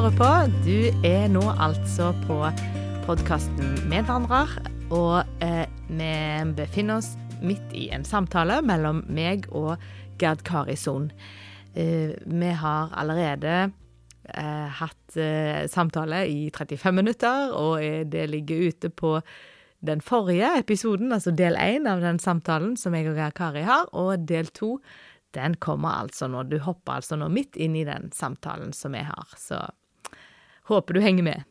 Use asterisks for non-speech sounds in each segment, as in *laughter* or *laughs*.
hører på. Du er nå altså på podkasten Medvandrer, og eh, vi befinner oss midt i en samtale mellom meg og Gerd Kari Son. Eh, vi har allerede eh, hatt eh, samtale i 35 minutter, og eh, det ligger ute på den forrige episoden, altså del én av den samtalen som jeg og Gerd Kari har, og del to den kommer altså nå. Du hopper altså nå midt inn i den samtalen som jeg har, så håper du henger med.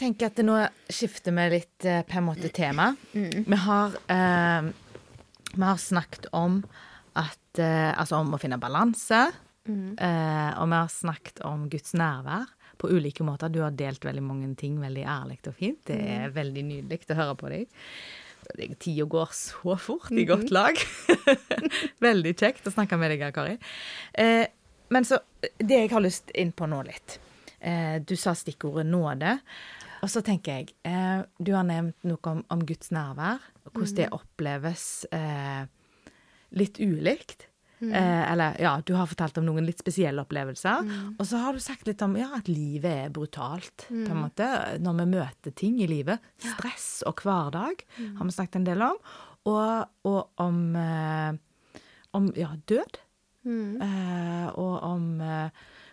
Tenker at nå skifter vi litt eh, på en måte tema. Vi har eh, Vi har snakket om at eh, Altså om å finne balanse. Eh, og vi har snakket om Guds nærvær på ulike måter. Du har delt veldig mange ting veldig ærlig og fint. Det er veldig nydelig å høre på deg. Det- Tida går så fort i godt lag. *laughs* veldig kjekt å snakke med deg, Kari. Eh, men så Det jeg har lyst inn på nå litt. Eh, du sa stikkordet nåde. Og så tenker jeg eh, Du har nevnt noe om, om Guds nærvær, og hvordan det oppleves eh, litt ulikt. Eh, eller ja, du har fortalt om noen litt spesielle opplevelser. Og så har du sagt litt om ja, at livet er brutalt, på en måte. Når vi møter ting i livet. Stress og hverdag har vi snakket en del om. Og, og om, eh, om ja, død. Eh, og om eh,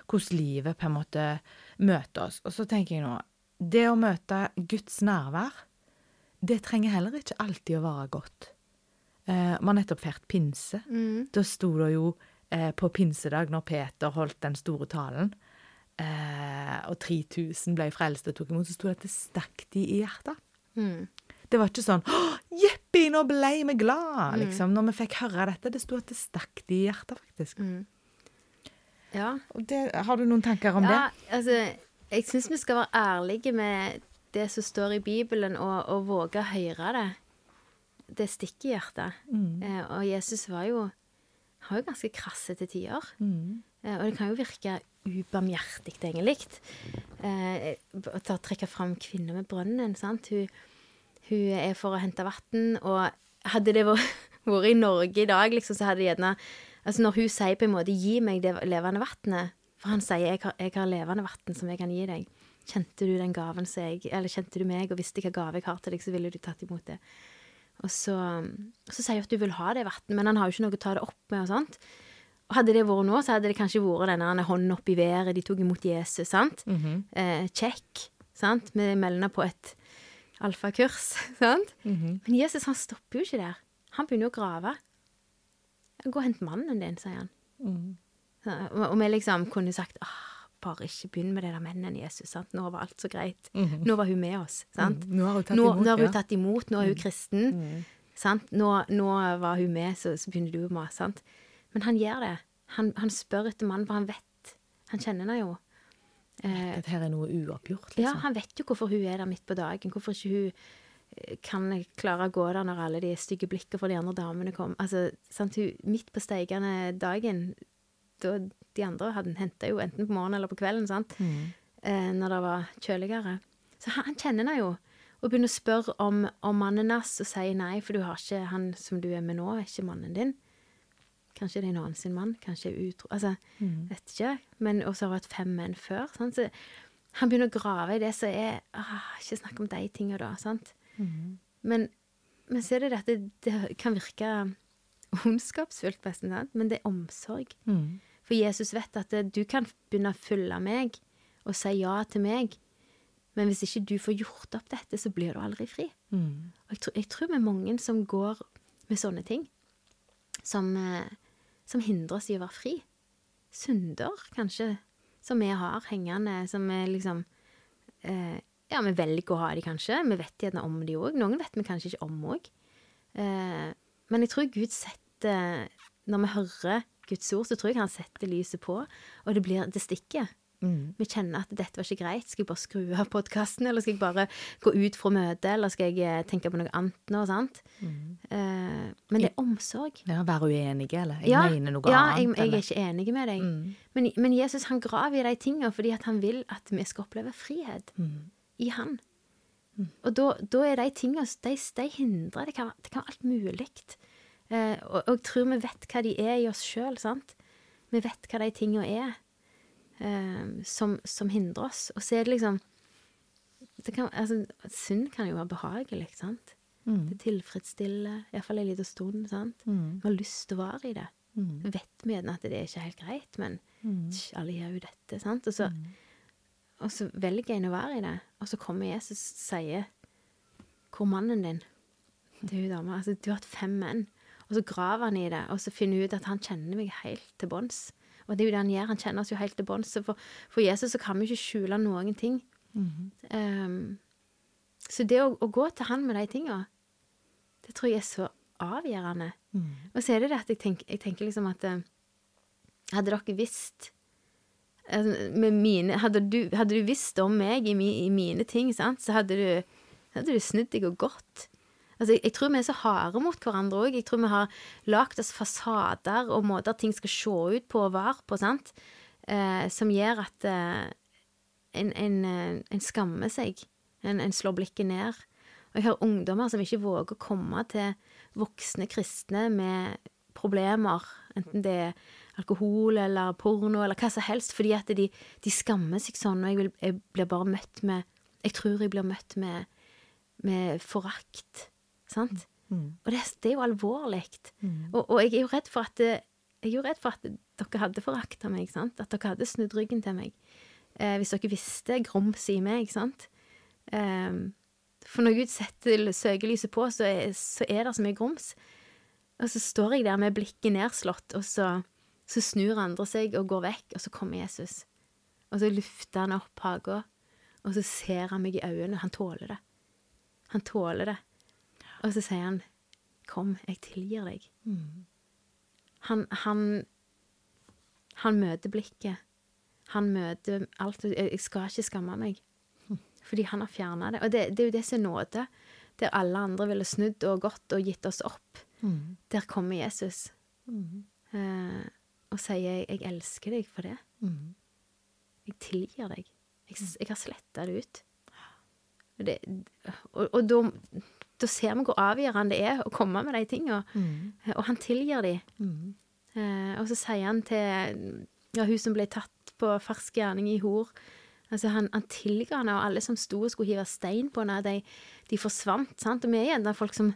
hvordan livet på en måte møter oss. Og så tenker jeg nå Det å møte Guds nærvær, det trenger heller ikke alltid å være godt. Eh, Vi har nettopp feiret pinse. Da sto det jo eh, på pinsedag, når Peter holdt den store talen, og 3000 ble frelst og tok imot, så sto det at det stakk de i hjertet. Det var ikke sånn 'Å, jippi, nå ble vi glad', liksom, når vi fikk høre dette. Det sto at det stakk de i hjertet, faktisk. Ja. Og det, har du noen tanker om ja altså, jeg syns vi skal være ærlige med det som står i Bibelen, og, og våge å høre det. Det stikker i hjertet. Eh, og Jesus var jo har jo ganske krasse til tider. Eh, og det kan jo virke ubarmhjertig, egentlig. Eh, å trekke fram kvinner med brønnen. sant? Hun, hun er for å hente vann, og hadde det *laughs* vært i Norge i dag, liksom, så hadde det gjerne Altså når hun sier på en måte 'gi meg det levende vannet', for han sier jeg har, 'jeg har levende vann som jeg kan gi deg', kjente du den gaven som jeg Eller kjente du meg og visste hva gave jeg har til deg, så ville du tatt imot det. Og så, så sier hun at du vil ha det vannet, men han har jo ikke noe å ta det opp med og sånt. Og hadde det vært nå, så hadde det kanskje vært denne hånden opp i været, de tok imot Jesus, sant? eh, Check, sant? Vi melder på et alfakurs, *laughs* sant? Men Jesus, han stopper jo ikke der. Han begynner å grave. Gå og hent mannen din, sier han. Så, og, vi liksom kunne sagt ah, bare ikke begynn med det der mennen, Jesus. sant? Nå var alt så greit. Nå var hun med oss. sant? Mhm. Nå har hun tatt nå, imot, Nå har ja. Mhm. hun tatt imot, nå er hun kristen. sant? Nå, nå var hun med, så, så begynner du å mase. Men han gjør det. Han, han spør etter mannen, for han vet. Han kjenner henne jo. Eh, At her er noe uoppgjort, ja, liksom. han vet jo hvorfor hun er der midt på dagen. Hvorfor ikke hun eh, kan klare å gå der når alle de stygge blikkene fra de andre damene kom. Altså, sant, hun, midt på steigende dagen, da de andre hadde henta jo enten på morgenen eller på kvelden, sant, eh, når det var kjøligere. Så han, han kjenner henne jo, og begynner å spørre om, om mannen hans, og sier nei, for du har ikke han som du er med nå, er ikke mannen din. Kanskje det er en annen sin mann, kanskje utro Altså, vet ikke. Men også har vært fem menn før. Sant? Så han begynner å grave i det som er ah, Ikke snakk om de tinga, da. Sant? Men, men så er det dette det, det kan virke ondskapsfullt, nesten, sant? men det er omsorg. For Jesus vet at du kan begynne å følge meg og si ja til meg, men hvis ikke du får gjort opp dette, så blir du aldri fri. Og jeg, tror- jeg tror vi er mange som går med sånne ting, som, eh, som hindrer oss i å være fri. Synder, kanskje, som vi har hengende, som vi liksom eh, Ja, vi velger å ha de, kanskje. Vi vet gjerne om de òg. Noen vet vi kanskje ikke om òg. Eh, men jeg tror Gud setter Når vi hører Guds ord, så tror jeg han setter lyset på, og det blir Det stikker. Vi kjenner at dette var ikke greit. Skal jeg bare skru av podkasten, eller skal jeg bare gå ut fra møtet, eller skal jeg eh, tenke på noe annet nå? sant? Eh, men det er omsorg. Ja, Være uenige, eller? Jeg mener noe ja, annet. jeg, jeg er ikke enig med deg. Men, men Jesus han graver i de tingene fordi at han vil at vi skal oppleve frihet i han. Og da, da er de tingene de, de hindrer. Det kan, det kan være alt mulig. Eh, og, og jeg tror vi vet hva de er i oss sjøl, sant? Vi vet hva de tingene er. Eh, som, som hindrer oss. Og så er det liksom det kan, altså, Synd kan jo være behagelig, sant? Mm. Det tilfredsstiller iallfall en liten stund. sant? Mm. Vi har lyst til å være i det. Mm. Vet vi gjerne at det er ikke helt greit, men Mm. tsk, alle gjør jo dette. sant? Og så, og så velger en å være i det, og så kommer Jesus og sier Hvor er mannen din? til hun dama. Altså, du har hatt fem menn. Og så graver han i det, og så finner hun ut at han kjenner meg helt til bunns. Og det er jo det han gjør, han kjenner oss jo helt til bånns. Så for, for Jesus så kan vi ikke skjule noen ting. Mm. Ehm, så det å, å gå til han med de tinga, det tror jeg er så avgjørende. Mm. Og så er det det at jeg tenker, jeg tenker liksom at uh, Hadde dere visst altså, med mine, hadde, du, hadde du visst om meg i, mi, i mine ting, sant, så hadde du, hadde du snudd deg og gått. Altså, jeg, tror vi er så harde mot hverandre òg. Jeg tror vi har lagd oss fasader og måter ting skal se ut på og være på, sant, eh, som gjør at eh, en, en, eh, en skammer seg. En, en slår blikket ned. Og jeg har ungdommer som ikke våger å komme til voksne kristne med problemer, enten det er alkohol eller porno eller hva som helst, fordi at de, de skammer seg sånn, og jeg, vil, jeg blir bare møtt med Jeg tror jeg blir møtt med, med forakt. Sant? Mm. Og det, det er jo alvorlig. Mm. Og, og jeg er jo redd for at jeg er jo redd for at dere hadde forakta meg, sant? at dere hadde snudd ryggen til meg. Eh, hvis dere visste grumset i meg, sant. Eh, for når Gud setter søkelyset på, så er, så er det så mye grums. Og så står jeg der med blikket nedslått, og så, så snur andre seg og går vekk, og så kommer Jesus. Og så lufter han opp haka, og så ser han meg i øynene. Han tåler det. Han tåler det. Og så sier han, 'Kom, jeg tilgir deg'. Mm. Han, han, han møter blikket. Han møter alt. Jeg skal ikke skamme meg. *laughs* Fordi han har fjerna det. Og det, det er jo det som er nåde. Der alle andre ville snudd og gått og gitt oss opp. Mm. Der kommer Jesus Mm. eh, og sier 'jeg elsker deg for det'. Mm. Jeg tilgir deg. Jeg, jeg har sletta det ut. Og, det, og, og da, da ser vi hvor avgjørende det er å komme med de tinga. Mm. Og han tilgir de. Mm. Eh, og så sier han til ja, hun som ble tatt på fersk gjerning i hor altså Han, han tilga henne, og alle som sto og skulle hive stein på henne, de, de forsvant. sant? Og vi er gjerne folk som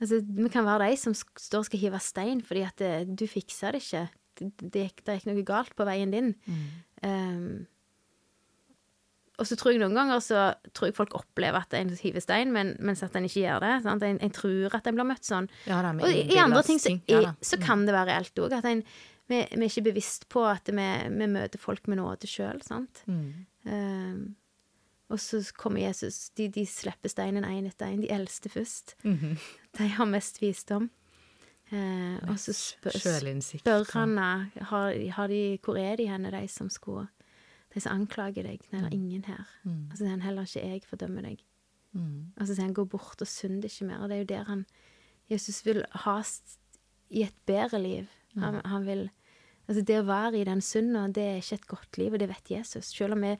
altså, Vi kan være de som står og skal hive stein fordi at det, du fiksa det ikke. Det, det, det gikk noe galt på veien din. Mm. Um, og så tror jeg noen ganger så tror jeg folk opplever at en hiver stein, men, mens at en ikke gjør det. sant? En, en tror at en blir møtt sånn. Ja da, Og i, andre ting så, i, så kan det være reelt òg. At en, vi, vi er ikke bevisst på at vi, vi møter folk med nåde sjøl. Mm. Um, og så kommer Jesus. De, de slipper steinen én etter én. De eldste først. Mhm. De har mest visdom. Eh, og så spør, spør han har, har de, hvor er de henne, de som skulle De som anklager deg. Det er ingen her. Mm. Og så sier han heller ikke jeg fordømmer deg. Mm. Og så sier han gå bort og synd ikke mer. Og det er jo der han Jesus vil ha i et bedre liv. Han, han vil Altså, det å være i den synda, det er ikke et godt liv, og det vet Jesus. Selv om vi,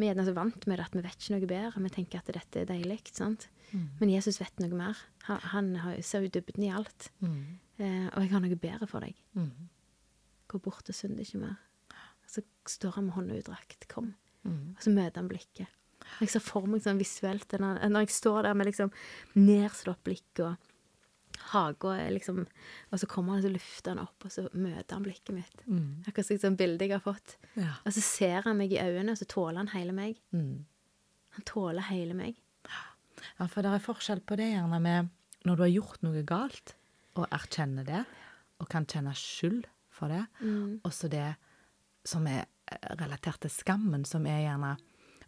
vi er så vant med det at vi vet ikke noe bedre. Vi tenker at dette er deilig, sant. Mm. Men Jesus vet noe mer. Han, han har, ser jo dybden i alt. Mm. Eh, og jeg har noe bedre for deg. Mm. Gå bort og synd ikke mer. Så står han med hånda utdrakt. Kom. Mm. Og så møter han blikket. Jeg ser for meg sånn visuelt når, når jeg står der med liksom nedslått blikk og haga er liksom Og så kommer han og så lufter han opp, og så møter han blikket mitt. Mm. Akkurat som et bildet bilde jeg har fått. Ja. Og så ser han meg i øynene, og så tåler han hele meg. Mm. Han tåler hele meg. Ja, for det er forskjell på det gjerne med når du har gjort noe galt, og erkjenner det, og kan kjenne skyld for det, Mm. og så det som er eh, relatert til skammen, som er gjerne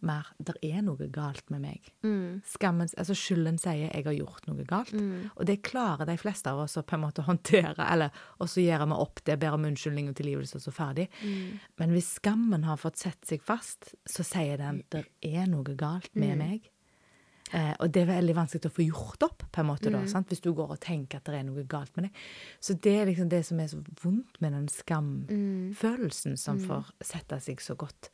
mer Der er noe galt med meg. Mm. Skammen, altså Skylden sier 'jeg har gjort noe galt', Mm. og det klarer de fleste av oss å på en måte håndtere, eller og så gjør vi opp det, ber om unnskyldning og tilgivelse, og så ferdig. Mm. Men hvis skammen har fått sett seg fast, så sier den 'der er noe galt med Mm. meg'. Eh, og det er veldig vanskelig å få gjort opp, på en måte, da, Mm. sant? hvis du går og tenker at det er noe galt med deg. Så det er liksom det som er så vondt med den Mm. skamfølelsen som får sette seg så godt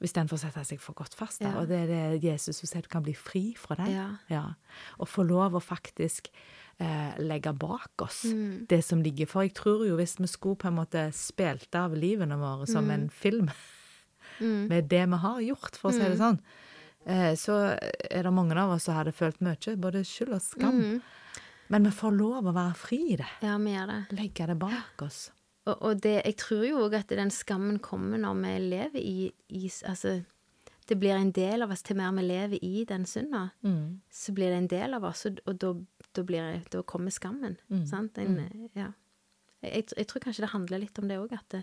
Hvis den får sette seg for godt fast. Da. Ja. Og det er det Jesus som sier du kan bli fri fra den. Ja. Og få lov å faktisk eh, legge bak oss Mm. det som ligger For jeg tror jo hvis vi skulle på en måte spilt av livene våre som Mm. en film, *laughs* med det vi har gjort, for å si det sånn, eh, så er det mange av oss som hadde følt mye, både skyld og skam. Mm. Men vi får lov å være fri i det. Ja, vi gjør det. Legge det bak oss. Og, og det, jeg tror jo òg at den skammen kommer når vi lever i, i Altså, det blir en del av oss til mer vi lever i den synda. Mm. Så blir det en del av oss, og, og da, da, blir, da kommer skammen. Mm. Sant? En, ja. jeg, jeg, tror kanskje det handler litt om det òg, at det,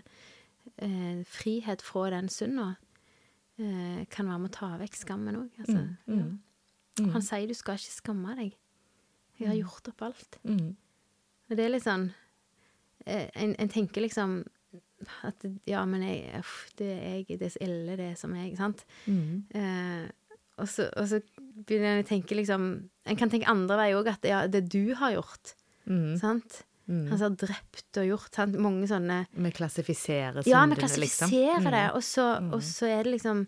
eh, frihet fra den synda eh, kan være med å ta vekk skammen òg. Altså, Mm, ja. mm. Han sier du skal ikke skamme deg. Jeg har gjort opp alt. Mm. Og det er litt sånn eh, En, en tenker liksom at ja, men jeg, det er jeg, det er så ille, det som jeg, sant? Mm. Eh, og, så, og så begynner en å tenke liksom En kan tenke andre vei òg, at ja, det du har gjort, Mm. sant? Mm. Han som har drept og gjort sant? mange sånne Vi klassifiserer Ja, vi klassifiserer liksom. det, og så, og så er det liksom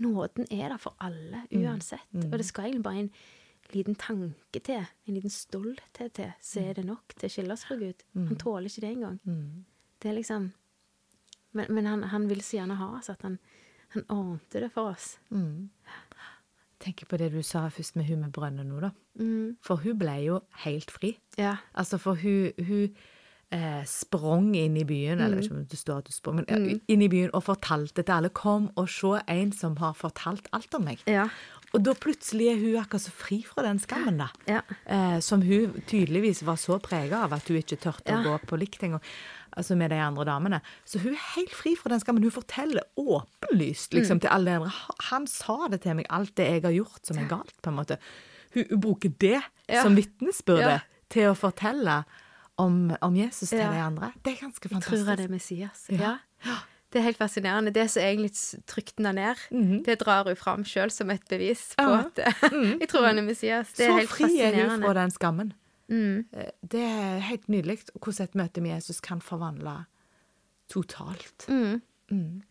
Nåden er der for alle, Mm. uansett. Og det skal egentlig bare en liten tanke til, en liten stolthet til, så er det nok til å skille oss fra Gud. Han tåler ikke det engang. Mm. Det er liksom Men, men han, han vil så gjerne ha oss, at han, han ordnet det for oss. Mm. Tenker på det du sa først med hun med brønnen nå, da. Mm. For hun ble jo helt fri. Ja. Altså, for hun, hun eh, sprang inn i byen, eller jeg vet ikke om det står at du sprang, men Mm. inn i byen og fortalte til alle. Kom og se en som har fortalt alt om meg. Ja. Og da plutselig er hun akkurat så fri fra den skammen, da. Ja. Eh, som hun tydeligvis var så prega av at hun ikke turte å gå på likt engang. Altså med de andre damene. Så hun er helt fri fra den skammen. Hun forteller åpenlyst Mm. liksom, til alle de andre. Han sa det til meg, alt det jeg har gjort som er galt, på en måte. Hun, hun bruker det Ja. som vitnesbyrde Ja. til å fortelle om, om Jesus til Ja. de andre. Det er ganske fantastisk. Jeg tror det er Messias. Ja. Ja. Det er helt fascinerende. Det som egentlig trykte henne ned, Mhm. det drar hun fram sjøl som et bevis på Ja. at *laughs* Jeg tror han er Messias. Det er så helt fri er hun fra den skammen. Mm. Eh, Det er helt nydelig hvordan et møte med Jesus kan forvandle totalt. Mm. Mm.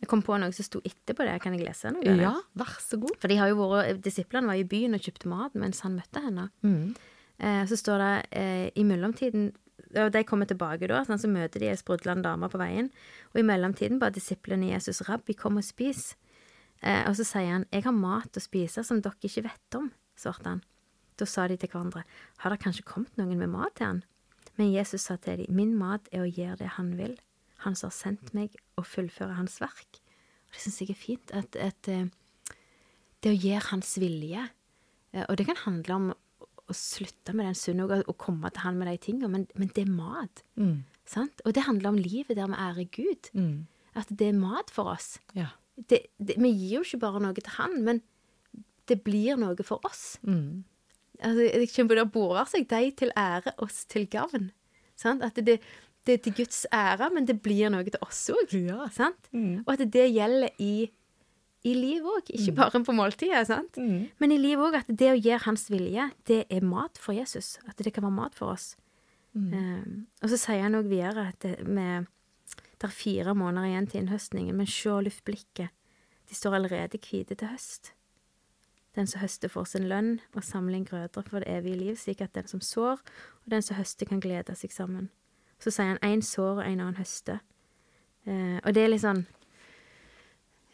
Jeg kom på noe som sto etterpå det. Kan jeg lese noe? Ja, vær så god. For de har jo vært, Disiplene var i byen og kjøpte mat mens han møtte henne. Mm. Eh, så står det eh, i mellomtiden og De kommer tilbake da, sånn, så møter de ei sprudlende dame på veien. Og i mellomtiden ba disiplene Jesus, 'Rabbi, kom og spis'. Eh, og så sier han, 'Jeg har mat å spise som dere ikke vet om', svarte han. Da sa de til hverandre, 'Har det kanskje kommet noen med mat til han?' Men Jesus sa til dem, 'Min mat er å gjøre det han vil'. Han som har sendt meg, og fullføre hans verk. Og det syns jeg er fint. At, at eh, det å gjøre hans vilje. Eh, Og det kan handle om å slutte med den sunne og komme til han med de tingene, men, men det er mat. Mm. Sant? Og det handler om livet der vi ærer Gud. Mm. At det er mat for oss. Ja. Det, det, vi gir jo ikke bare noe til han, men det blir noe for oss. Mm. Altså, jeg kjenner det borer seg de til ære, oss til gavn. Sant? At det, det er til Guds ære, men det blir noe til oss òg. Ja. Mm. Og at det gjelder i, i livet òg, ikke bare på måltidet. Sant? Mm. Men i livet òg at det å gjøre hans vilje, det er mat for Jesus. At det kan være mat for oss. Um, og så sier han òg videre at det, med, det er fire måneder igjen til innhøstningen, men se luftblikket. De står allerede hvite til høst. Den som høster, får sin lønn, og samler inn grøder for det evige liv, slik at den som sår, og den som høster, kan glede seg sammen. Så sier han én sår, og en annen høster. Eh, og det er litt sånn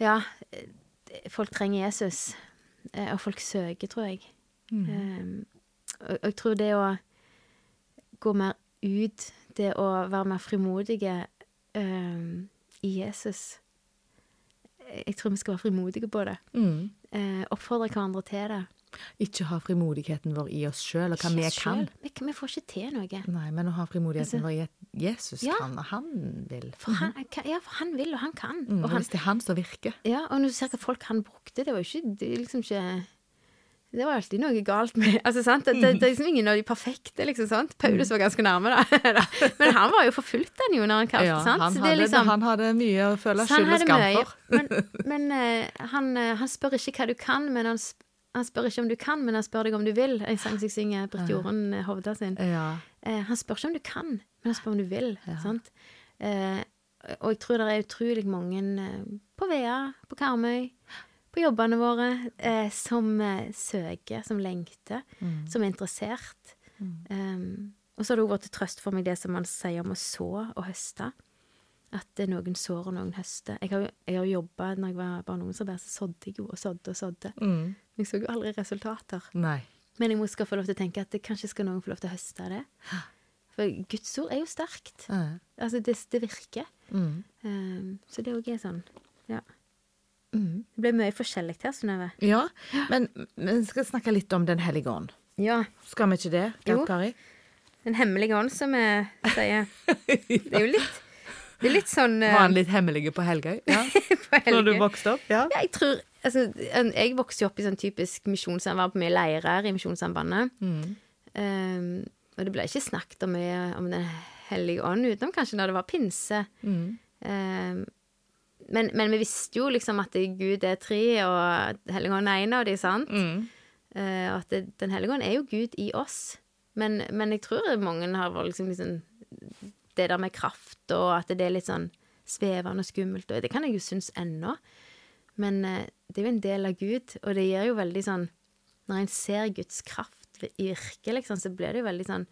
Ja, eh, folk trenger Jesus, eh, og folk søker, tror jeg. Eh, og, og jeg tror det å gå mer ut, det å være mer frimodige eh, i Jesus Jeg tror vi skal være frimodige på det. Mm. Eh, oppfordre hverandre til det. Ikke ha frimodigheten vår i oss sjøl, og hva vi kan. Vi, vi får ikke til noe. Nei, men å ha frimodigheten Altså- vår i at Jesus Ja. kan, og han vil. For han, kan- ja, for han vil, og han kan. Mm. Og han, Hvis det er han som virker. ja, og når du ser hva folk han brukte, det var jo ikke, det liksom ikke det var alltid noe galt med *laughs* altså, sant? Det, det, det er liksom ingen av de perfekte. liksom, sant? Paulus var ganske nærme, da. *laughs* Men han var jo forfulgt, den jo, når han kalte. Ja, sant? han, Så det hadde, liksom- han hadde mye å føle skyld og skam for. Men, *laughs* men eh, han, eh, han spør ikke hva du kan, men han, han spør ikke om du kan, men han spør deg om du vil. En sang som jeg synger Britt Jorunn eh, Hovda sin. Ja. Eh, han spør ikke om du kan, men han spør om du vil. Ja. Sant? Eh, og jeg tror det er utrolig mange på Vea, på Karmøy, på jobbene våre, eh, som eh, søker, som lengter, Mm. som er interessert. Um, og så har det også vært til trøst for meg det som man sier om å så og høste. At det er noen sår og noen høster. Jeg har, jeg har jobba når jeg var barne- og ungdomsarbeider, så sådde jeg jo og sådde og sådde. Mm. Jeg så jo aldri resultater. Nei. Men jeg må skal få lov til å tenke at det, kanskje skal noen få lov til å høste av det. For Guds ord er jo sterkt. Ja. Altså, det, det virker. Mm. Um, så det òg er sånn. Mm. Det ble mye forskjellig her, Synnøve. Ja, men vi skal snakke litt om Den hellige ånd. Ja. Skal vi ikke det, Jo. Gerd Kari? Den hemmelige ånd, som vi sier. *laughs* Det er jo litt Det er litt sånn eh, Var han litt hemmelig på Helgøy? Ja. *laughs* på Når du vokste opp? Ja. Ja, jeg tror Altså, jeg vokste jo opp i sånn typisk misjonssamband, var på mye leirer i Misjonssambandet. Mm. Um, og det ble ikke snakket om mye om Den hellige ånd, utenom kanskje når det var pinse. Mm. Um, men, men vi visste jo liksom at Gud er tre, og Hellige er en av de, sant? Mm. Uh, at det, Den hellige ånd er jo Gud i oss. Men, men jeg tror mange har vært liksom, liksom Det der med kraft, og at det er litt sånn svevende og skummelt, og det kan jeg jo synes ennå. Men uh, det er jo en del av Gud, og det gir jo veldig sånn Når en ser Guds kraft i virke, liksom, så blir det jo veldig sånn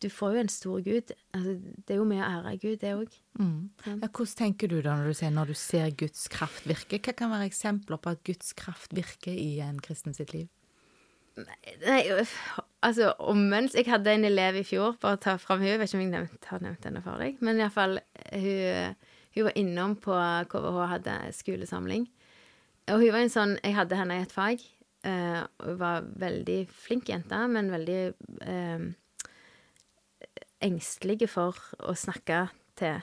Du får jo en stor Gud. Altså, det er jo med å ære Gud, det òg. Mm. Ja, hvordan tenker du da når du ser, når du ser Guds kraft virke? Hva kan være eksempler på at Guds kraft virker i en kristen sitt liv? Nei, altså omvendt Jeg hadde en elev i fjor, bare ta fram hun, jeg vet ikke om jeg nevnt, har nevnt henne for deg, men iallfall hun, hun var innom på KVH hadde skolesamling. Og hun var en sånn Jeg hadde henne i et fag. Uh, hun var veldig flink jente, men veldig eh, engstelig for å snakke til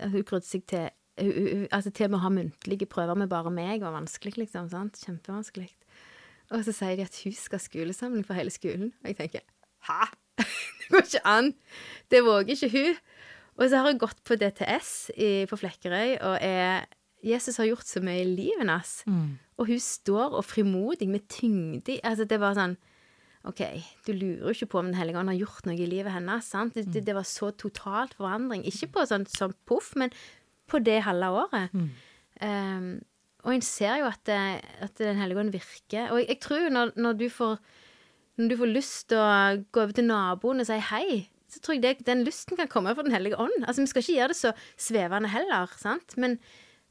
Hun grudde seg til hun, altså til med å ha muntlige prøver med bare meg var vanskelig, liksom. sant? Kjempevanskelig. Og så sier de at hun skal ha skolesamling for hele skolen. Og jeg tenker hæ? *laughs* Det går ikke an! Det våger ikke hun. Og så har hun gått på DTS i, på Flekkerøy, og er Jesus har gjort så mye i livet hennes. Og hun står og frimodig med tyngde Altså, det var sånn OK, du lurer jo ikke på om Den hellige ånd har gjort noe i livet hennes. sant? Det, det, det var så totalt forandring. Ikke på sånn sånn poff, men på det halve året. Um, og en ser jo at, det, at Den hellige ånd virker. Og jeg, jeg tror når, når du får når du får lyst til å gå over til naboen og si hei, så tror jeg det, den lysten kan komme fra Den hellige ånd. Altså, Vi skal ikke gjøre det så svevende heller, sant? men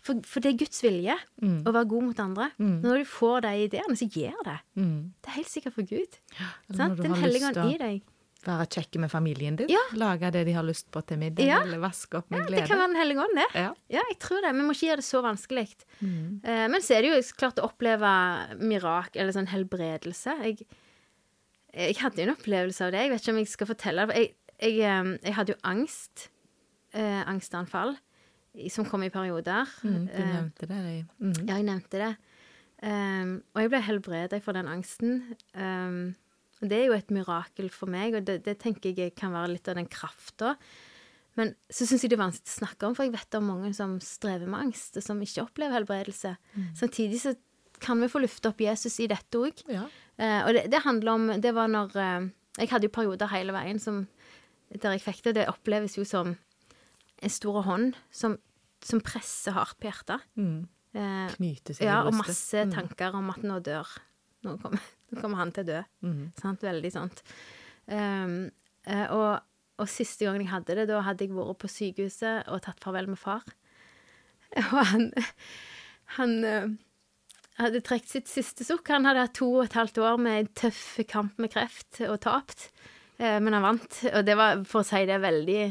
for, for det er Guds vilje å være god mot andre. Når du får de ideene, så gjør det. Det er helt sikkert for Gud. Eller når du Den har lyst til å Være kjekke med familien din? Ja. Lage det de har lyst på til middag? Ja. Eller vaske opp med Ja, det kan være Den hellige ånd, det. Ja. Ja, jeg tror det. Vi må ikke gjøre det så vanskelig. Uh, men så er det jo klart å oppleve mirak, eller sånn helbredelse. Jeg, jeg hadde jo en opplevelse av det. Jeg vet ikke om jeg skal fortelle det. Jeg, jeg, eh, jeg hadde jo angst. Uh, angstanfall som kom i perioder. Mm, du Eh, nevnte det mm. ja, jeg nevnte det. Um, og jeg ble helbredet for den angsten. Um, det er jo et mirakel for meg, og det, det tenker jeg kan være litt av den krafta. Men så syns jeg det er vanskelig å snakke om, for jeg vet om mange som strever med angst, og som ikke opplever helbredelse. Samtidig så kan vi få lufte opp Jesus i dette òg. Ja. Uh, og det, det handler om Det var når uh, Jeg hadde jo perioder hele veien som, der jeg fikk det. Det oppleves jo som en stor hånd som, som presser hardt på hjertet. Mm. Eh, Knyte seg ja, i og masse masse tanker om at nå dør Nå kommer, nå kommer han til å dø. Mm. Sant? Veldig sant. Um, og, og siste gangen jeg hadde det, da hadde jeg vært på sykehuset og tatt farvel med far. *laughs* Og han, han eh, hadde trukket sitt siste sukk. Han hadde hatt to og et halvt år med en tøff kamp med kreft og tapt. Men han vant, og det var, for å si det, veldig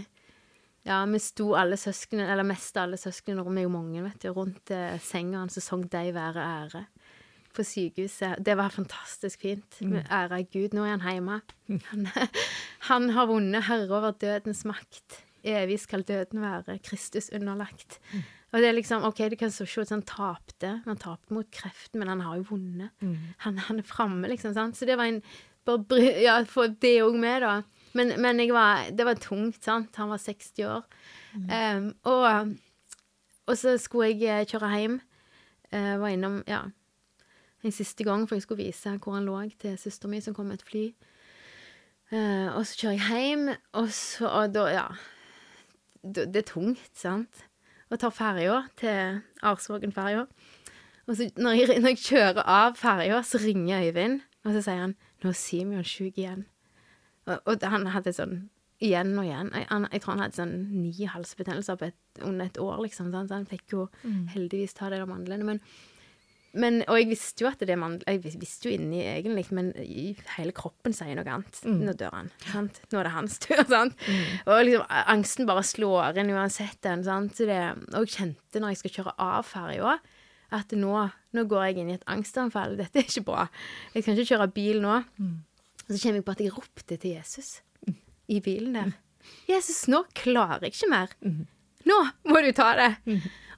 ja, vi sto alle søsknene, eller mest alle søsknene, vi er jo mange, vet du, rundt eh, senga hans og sang 'Deg være ære' på sykehuset. Det var fantastisk fint. Med ære Gud. Nå er han hjemme. Han, *laughs* han har vunnet herre over dødens makt. Evig skal døden være Kristus underlagt. Og det er liksom, ok, Du kan se ut som han tapte. Han tapte mot kreften, men han har jo vunnet. Han, han er framme, liksom. sant? Så det var en bare Ja, få det òg med, da. Men, men var, det var tungt, sant. Han var 60 år. Um, og, og så skulle jeg eh, kjøre hjem. Uh, var innom ja, en siste gang, for jeg skulle vise hvor han lå til søsteren min som kom med et fly. Uh, og så kjører jeg hjem, og så og da, ja da, Det er tungt, sant? Og tar ferja til Arsvågen-ferja. Og så når jeg, når jeg kjører av ferja, så ringer Øyvind, og så sier han 'Nå er Simeon sjuk igjen'. Og, og han hadde sånn igjen og igjen. Jeg, han, jeg tror han hadde sånn ni halsbetennelser på et, under et år, liksom. Så han fikk jo heldigvis ta det av mandlene. Men, men, og jeg visste jo at det er mandler Jeg visste jo inni egentlig, men i hele kroppen sier noe annet. Nå dør han. Sant? Nå er det hans tur. *laughs* Sant? Og liksom, angsten bare slår inn uansett den. Sant? Så det, og jeg kjente når jeg skal kjøre av ferja, at nå, nå går jeg inn i et angstanfall. Dette er ikke bra. Jeg kan ikke kjøre bil nå. Og så kommer jeg på at jeg ropte til Jesus i bilen der. Jesus, nå klarer jeg ikke mer. Nå må du ta det.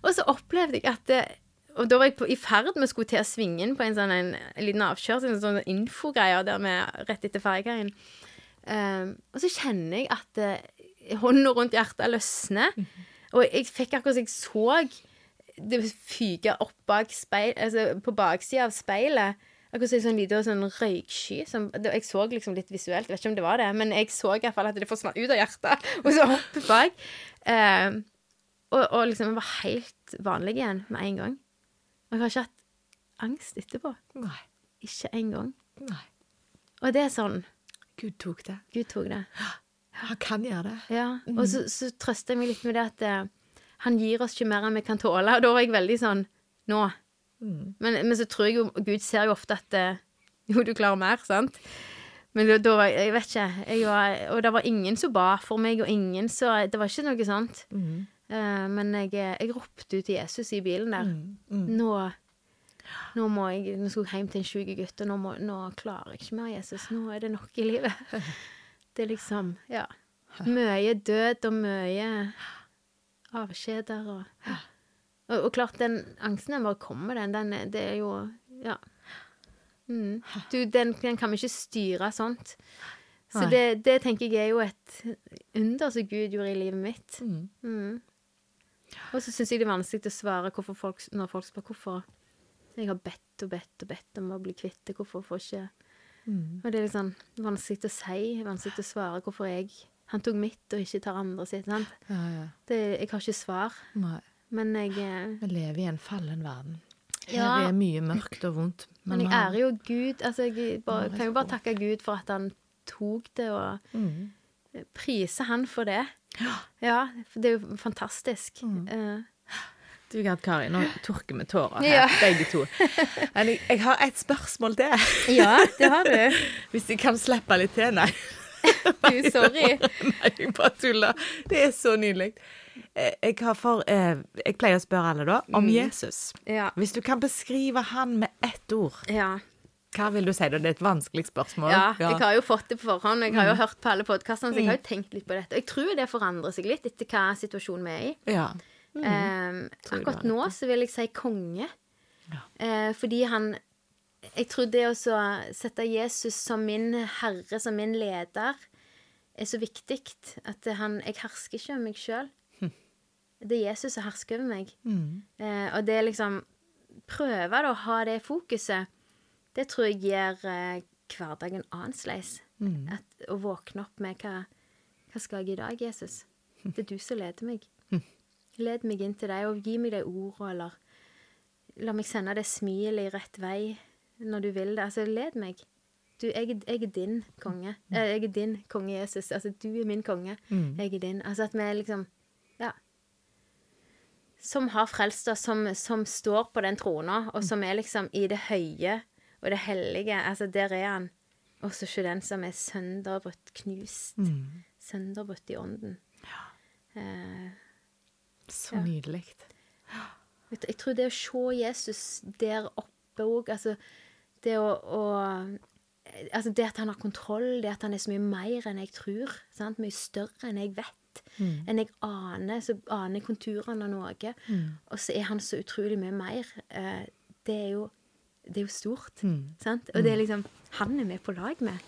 Og så opplevde jeg at det, Og da var jeg på, i ferd med å skulle til å svinge inn på en sånn en, liten avkjørsel, en sånn infogreier der med rett etter Fergeveien. Um, og så kjenner jeg at uh, hånda rundt hjertet løsner. Og jeg fikk akkurat som jeg så det fyke opp bak speil, altså på baksida av speilet. Akkurat som en liten sånn røyksky. Som, det, jeg så liksom litt visuelt, jeg vet ikke om det var det, men jeg så i hvert fall at det forsvant ut av hjertet, *laughs* og så opp bak. Eh, og, og liksom jeg var helt vanlig igjen med en gang. Og jeg har ikke hatt angst etterpå. Nei. Ikke en gang. Nei. Og det er sånn Gud tok det. Gud tok det. Han kan gjøre det. Ja. Og så, så trøster jeg meg litt med det at eh, han gir oss ikke mer enn vi kan tåle. Og da var jeg veldig sånn Nå. Mm. Men, men så tror jeg jo Gud ser jo ofte at eh, *laughs* Jo, du klarer mer, sant? Men da, da var jeg Jeg vet ikke. Jeg var, og det var ingen som ba for meg, og ingen så Det var ikke noe sånt. Mm. Uh, men jeg, jeg ropte ut til Jesus i bilen der. Mm. Nå nå må jeg Nå skal jeg hjem til en syk gutt, og nå, må, nå klarer jeg ikke mer, Jesus. Nå er det nok i livet. *laughs* Det er liksom Ja. Mye død og mye avskjeder og og, og klart, den angsten den bare kommer, den. den det er jo Ja. Mm. Du, den, den kan vi ikke styre sånt. Så det, det tenker jeg er jo et under som Gud gjorde i livet mitt. Mm. Mm. Og så syns jeg det er vanskelig å svare folk, når folk spør hvorfor jeg har bedt og bedt og bedt om å bli kvitt det. Hvorfor får ikke Mm. Og det er litt sånn vanskelig å si, vanskelig å svare hvorfor jeg Han tok mitt og ikke tar andre sitt. Sant? Ja, ja. Det, jeg har ikke svar, Nei. Men jeg eh, Vi lever i en fallen verden. Her Ja. er mye mørkt og vondt. *laughs* Men jeg vi har- ærer jo Gud. Altså, jeg bare, Ja, kan jo bare takke Gud for at han tok det, og Mm. prise han for det. Ja, for det er jo fantastisk. Mm. Uh. Du, Gerd Kari, nå tørker vi tårer Ja. her, *laughs* begge to. Men jeg, jeg har et spørsmål til. *laughs* ja, det har du. Hvis jeg kan slippe litt til. Nei. Du, sorry. Nei, jeg bare tuller. Det er så nydelig. Eh, Jeg, har for, eh, jeg pleier å spørre alle, da, om Jesus. Ja. Hvis du kan beskrive han med ett ord, ja. hva vil du si da? Det er et vanskelig spørsmål. Ja, jeg har jo fått det på forhånd. Jeg har Mm. jo hørt på alle podkastene, så jeg har jo tenkt litt på dette. Og jeg tror det forandrer seg litt etter hva situasjonen vi er i. Ja. Eh, akkurat nå så vil jeg si konge. Ja. Eh, fordi han Jeg tror det å sette Jesus som min herre, som min leder, er så viktig. At han Jeg hersker ikke om meg sjøl. Det er Jesus som hersker over meg. Mm. Eh, og det liksom Prøve da å ha det fokuset. Det tror jeg gir eh, hverdagen annerledes. Mm. At- Å våkne opp med hva, hva skal jeg i dag, Jesus? Det er du som leder meg. *laughs* Led meg inn til deg, og gi meg de ordene, eller la meg sende det smilet i rett vei når du vil det. Altså, led meg. Du, jeg, jeg er din konge. Eh, Jeg er din konge, Jesus. Altså, du er min konge. Mm. Jeg er din. Altså at vi liksom. Som har frelst oss, som, som står på den trona, og som er liksom i det høye og det hellige. Altså, der er han. Og så ikke den som er sønderbrutt, knust. Mm. Sønderbrutt i ånden. Eh, Så Ja. nydelig. jeg tror det å se Jesus der oppe òg, altså det å, å Altså det at han har kontroll, det at han er så mye mer enn jeg tror. Sant? Mye større enn jeg vet. Mm. Enn jeg aner. Så aner jeg konturene av noe. Mm. Og så er han så utrolig mye mer. Eh, det er jo det er jo stort. Mm. Sant? Og det er liksom Han er med på lag med.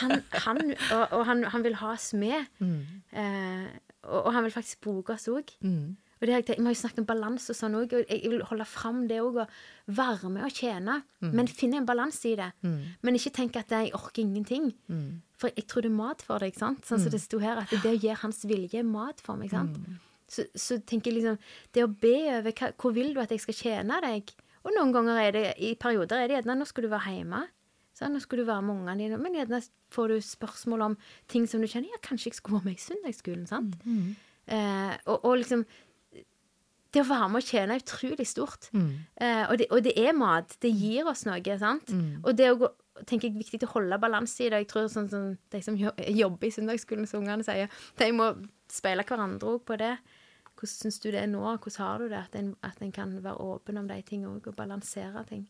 Han, han, og og han, han vil ha oss med. Mm. Eh, og, og han vil faktisk bruke oss òg. Mm. Og det har jeg Vi har jo snakket om balanse og sånn òg, og jeg vil holde fram det òg. Og være med og tjene, men finne en balanse i det. Mm. Men ikke tenke at jeg orker ingenting. Mm. For jeg tror det er mat for deg. sant? Sånn som det sto her, at det å gjøre hans vilje er mat for meg. sant? Så, så tenker jeg liksom Det å be over hva, hvor vil du at jeg skal tjene deg? Og noen ganger er det i perioder er det gjerne nå skal du være hjemme. Sånn, nå skal du være med ungene dine. Men gjerne får du spørsmål om ting som du kjenner Ja, kanskje jeg skulle vært med i søndagsskolen. sant? Eh, og, og liksom Det å være med å tjene er utrolig stort. Eh, og, det, og det er mat. Det gir oss noe. sant? Og det å gå tenker jeg er viktig å holde balanse i det. Jeg tror sånn sånn, De som jobber i søndagsskolen, som ungene sier, de må speile hverandre òg på det. Hvordan syns du det er nå? Hvordan har du det? At en, at en kan være åpen om de tingene òg, og balansere ting.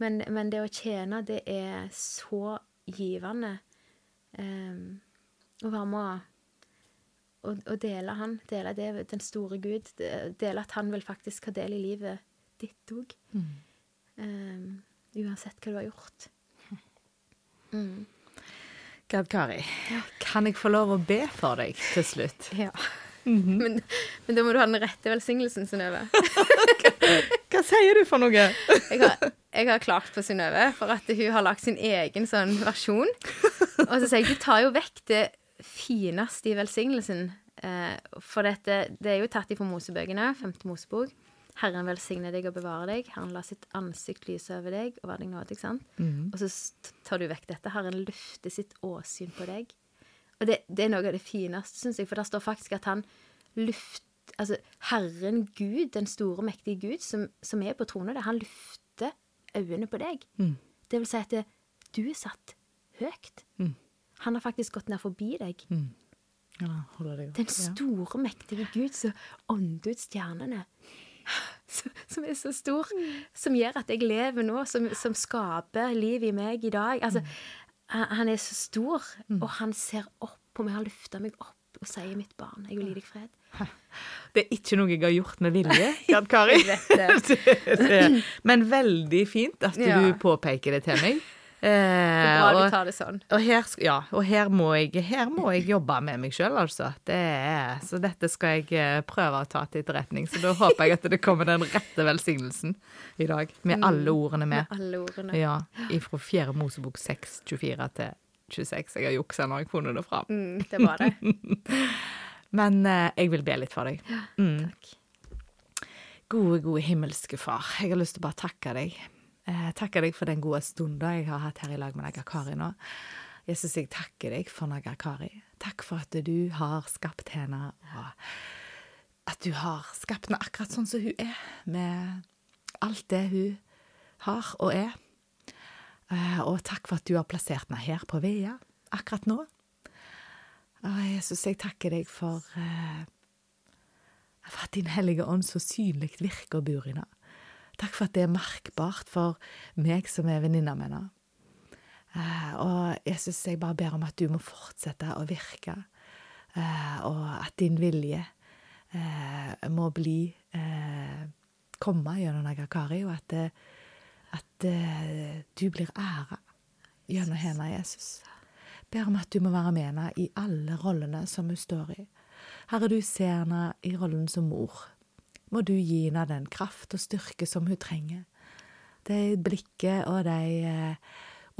Men, men det å tjene, det er så givende. Um, å være med å og dele han, dele det, den store Gud. Dele at han vil faktisk ha del i livet ditt òg. Um, uansett hva du har gjort. Mm. Gerd Kari, kan jeg få lov å be for deg til slutt? Ja. men, men da må du ha den rette velsignelsen, Synnøve. *laughs* Hva sier du for noe? Jeg har, jeg har klagt på Synnøve for at hun har lagd sin egen sånn versjon. Og så sier jeg du tar jo vekk det fineste i velsignelsen. Eh, for dette, det er jo tatt ifra Mosebøkene, femte Mosebok. Herren velsigne deg og bevare deg. Herren la sitt ansikt lyse over deg og være deg nådig. sant? Og så tar du vekk dette. Herren løfter sitt åsyn på deg. Og det, det er noe av det fineste, syns jeg, for der står faktisk at han luft, Altså, Herren Gud, den store, mektige Gud, som, som er på tronen, han lufter øynene på deg. Det vil si at det, du er satt høyt. Han har faktisk gått ned forbi deg. Ja, holder Den store, mektige Gud som ånder ut stjernene. *laughs* Som er så stor. Som gjør at jeg lever nå, som, som skaper liv i meg i dag. Altså, han, er så stor, og han ser opp på meg. Han løfter meg opp og sier 'mitt barn, jeg vil gi deg fred'. Det er ikke noe jeg har gjort med vilje, *laughs* Gerd Kari. Det- *laughs* det- Men veldig fint at Ja. du påpeker det til meg. Eh, bra og- du tar det sånn. Og her, ja, og her må jeg, her må jeg jobbe med meg sjøl, altså. Det er, så dette skal jeg eh, prøve å ta til etterretning. Så da håper jeg at det kommer den rette velsignelsen i dag, med alle ordene med. Med alle ordene. Ja, Fra 4. Mosebok 6, 24 til 26. Jeg har juksa når jeg funnet det fram. Mm, det var det. *laughs* Men eh, jeg vil be litt for deg. Takk. Gode, gode himmelske far, jeg har lyst til å bare takke deg. Eh, takker deg for den gode stunden jeg har hatt her i lag med Naga Kari nå. Jesus, jeg takker deg for Naga Kari. Takk for at du har skapt henne, og at du har skapt henne akkurat sånn som hun er, med alt det hun har og er. Eh, og takk for at du har plassert henne her på Vea akkurat nå. Og Jesus, jeg takker deg for eh, for at Din Hellige Ånd så synlig virker og bor i henne. Takk for at det er merkbart for meg som er venninna med henne. Eh, og Jesus, jeg bare ber om at du må fortsette å virke, eh, og at din vilje eh, må bli komme gjennom Nagakari, og at, at du blir æra gjennom henne, Jesus. Ber om at du må være med henne i alle rollene som hun står i. Herre, du ser henne i rollen som mor. Må du gi henne den kraft og styrke som hun trenger. Det blikket og de eh,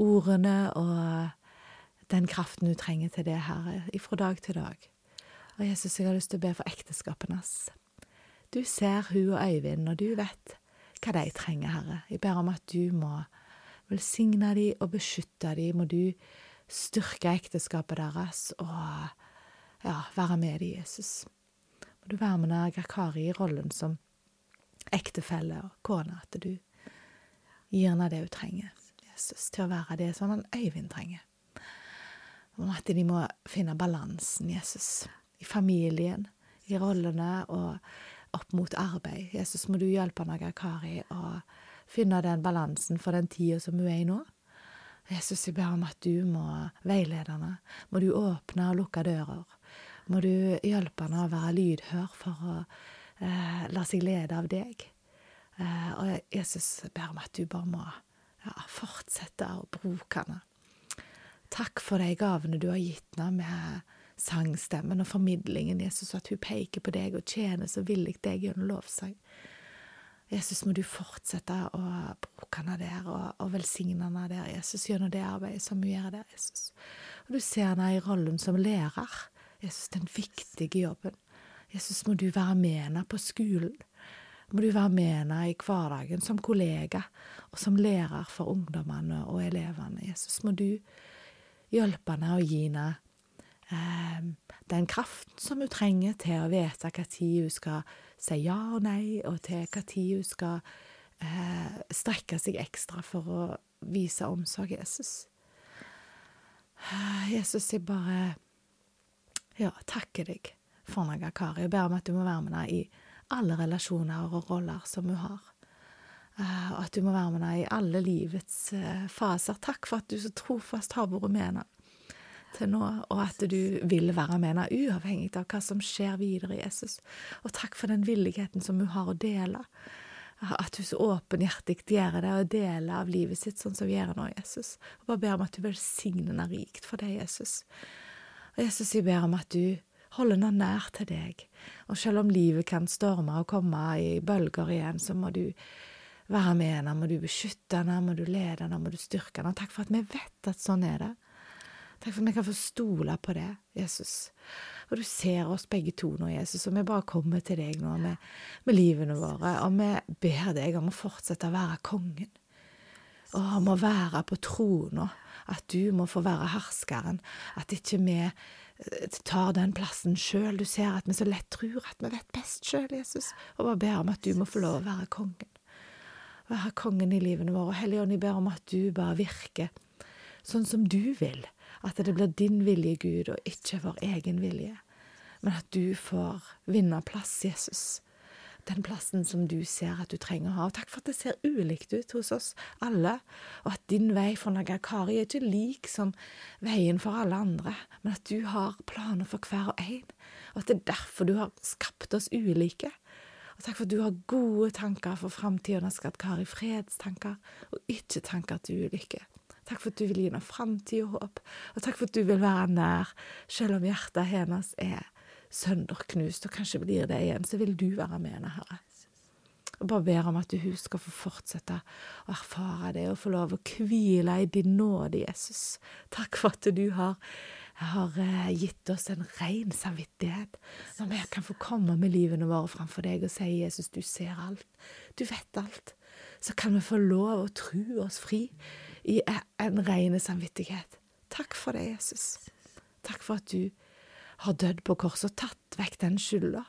ordene og den kraften hun trenger til det, Herre, ifra dag til dag. Og Jesus, jeg har lyst til å be for ekteskapet hans. Du ser hun og Øyvind, og du vet hva de trenger, Herre. Jeg ber om at du må velsigne dem og beskytte dem. Må du styrke ekteskapet deres og ja, være med dem, Jesus. Må du være med Nagakari i rollen som ektefelle og kone, at du gir henne det hun trenger, Jesus, til å være det som han Øyvind trenger. Om at de må finne balansen, Jesus, i familien, i rollene og opp mot arbeid. Jesus, må du hjelpe Nagakari å finne den balansen for den tida som hun er i nå. Jesus, jeg ber om at du må veilede henne. Må du åpne og lukke dører. Må du hjelpe henne å være lydhør for å eh, la seg lede av deg. Eh, og Jesus, ber om at du bare må ja, fortsette å bruke henne. Takk for de gavene du har gitt henne med sangstemmen og formidlingen, Jesus, at hun peker på deg og tjener så villig deg gjennom lovsang. Jesus, må du fortsette å bruke henne der og, og velsigne henne der, Jesus, gjennom det arbeidet som hun gjør der, Jesus. Og du ser henne i rollen som lærer, Jesus, den viktige jobben. Jesus, må du være med henne på skolen. Må du være med henne i hverdagen som kollega og som lærer for ungdommene og elevene. Jesus, må du hjelpe henne og gi henne eh, den kraften som hun trenger til å vite hva tid hun skal si ja og nei, og til hva tid hun skal eh, strekke seg ekstra for å vise omsorg, Jesus. Jesus, jeg bare ja, takker deg for Naga Kari. Jeg ber om at du må være med henne i alle relasjoner og roller som hun har. Uh, og at du må være med henne i alle livets uh, faser. Takk for at du så trofast har vært med henne til nå, og at du vil være med henne uavhengig av hva som skjer videre, Jesus. Og takk for den villigheten som hun har å dele. At hun så åpenhjertig gjør det, og deler av livet sitt sånn som hun gjør nå, Jesus. Og bare ber om at du velsigner henne rikt for det, Jesus. Jesus, jeg ber om at du holder henne nær til deg. Og selv om livet kan storme og komme i bølger igjen, så må du være med henne, må du beskytte henne, må du lede henne, må du styrke henne. Takk for at vi vet at sånn er det. Takk for at vi kan få stole på det, Jesus. Og du ser oss begge to nå, Jesus, og vi bare kommer til deg nå med, med livene våre, og vi ber deg om å fortsette å være kongen. Og å være på trona, at du må få være herskeren, at ikke vi eh, tar den plassen sjøl. Du ser at vi så lett tror at vi vet best sjøl, Jesus, og bare ber om at du må få lov å være kongen. Være kongen i livene våre. Helligånd, jeg ber om at du bare virker sånn som du vil at det blir din vilje, Gud, og ikke vår egen vilje. Men at du får vinne plass, Jesus. Den plassen som du ser at du trenger å ha. Og takk for at det ser ulikt ut hos oss alle, og at din vei for Nagakari er ikke lik som veien for alle andre, men at du har planer for hver og en, og at det er derfor du har skapt oss ulike. Og takk for at du har gode tanker for framtida, Nagakari, fredstanker, og ikke tanker til ulykke. Takk for at du vil gi henne framtid og håp, og takk for at du vil være nær, selv om hjertet hennes er sønderknust, og kanskje blir det igjen, så vil du være med henne, Herre. Og bare ber om at hun skal få fortsette å erfare det, og få lov å hvile i din nåde, Jesus. Takk for at du har, har eh, gitt oss en ren samvittighet, når vi kan få komme med livene våre framfor deg og si, Jesus, du ser alt, du vet alt. Så kan vi få lov å tro oss fri i en ren samvittighet. Takk for det, Jesus. Takk for at du har dødd på korset og tatt vekk den skylda.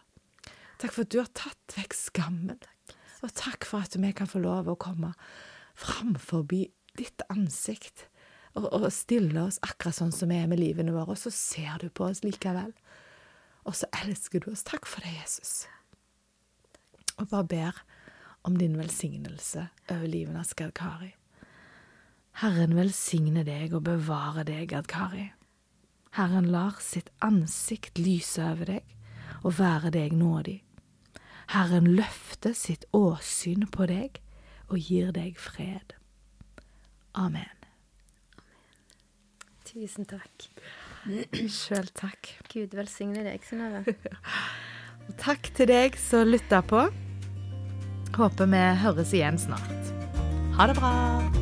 Takk for at du har tatt vekk skammen. Og takk for at vi kan få lov å komme fram forbi ditt ansikt og, og stille oss akkurat sånn som vi er med livene våre, og så ser du på oss likevel. Og så elsker du oss. Takk for det, Jesus. Og bare ber om din velsignelse over livet av Skad Kari. Herren velsigne deg og bevare deg, Gad Kari. Herren lar sitt ansikt lyse over deg og være deg nådig. Herren løfter sitt åsyn på deg og gir deg fred. Amen. Tusen takk. Sjøl takk. Gud velsigne deg, Synnøve. *laughs* takk til deg som lytta på. Håper vi høres igjen snart. Ha det bra.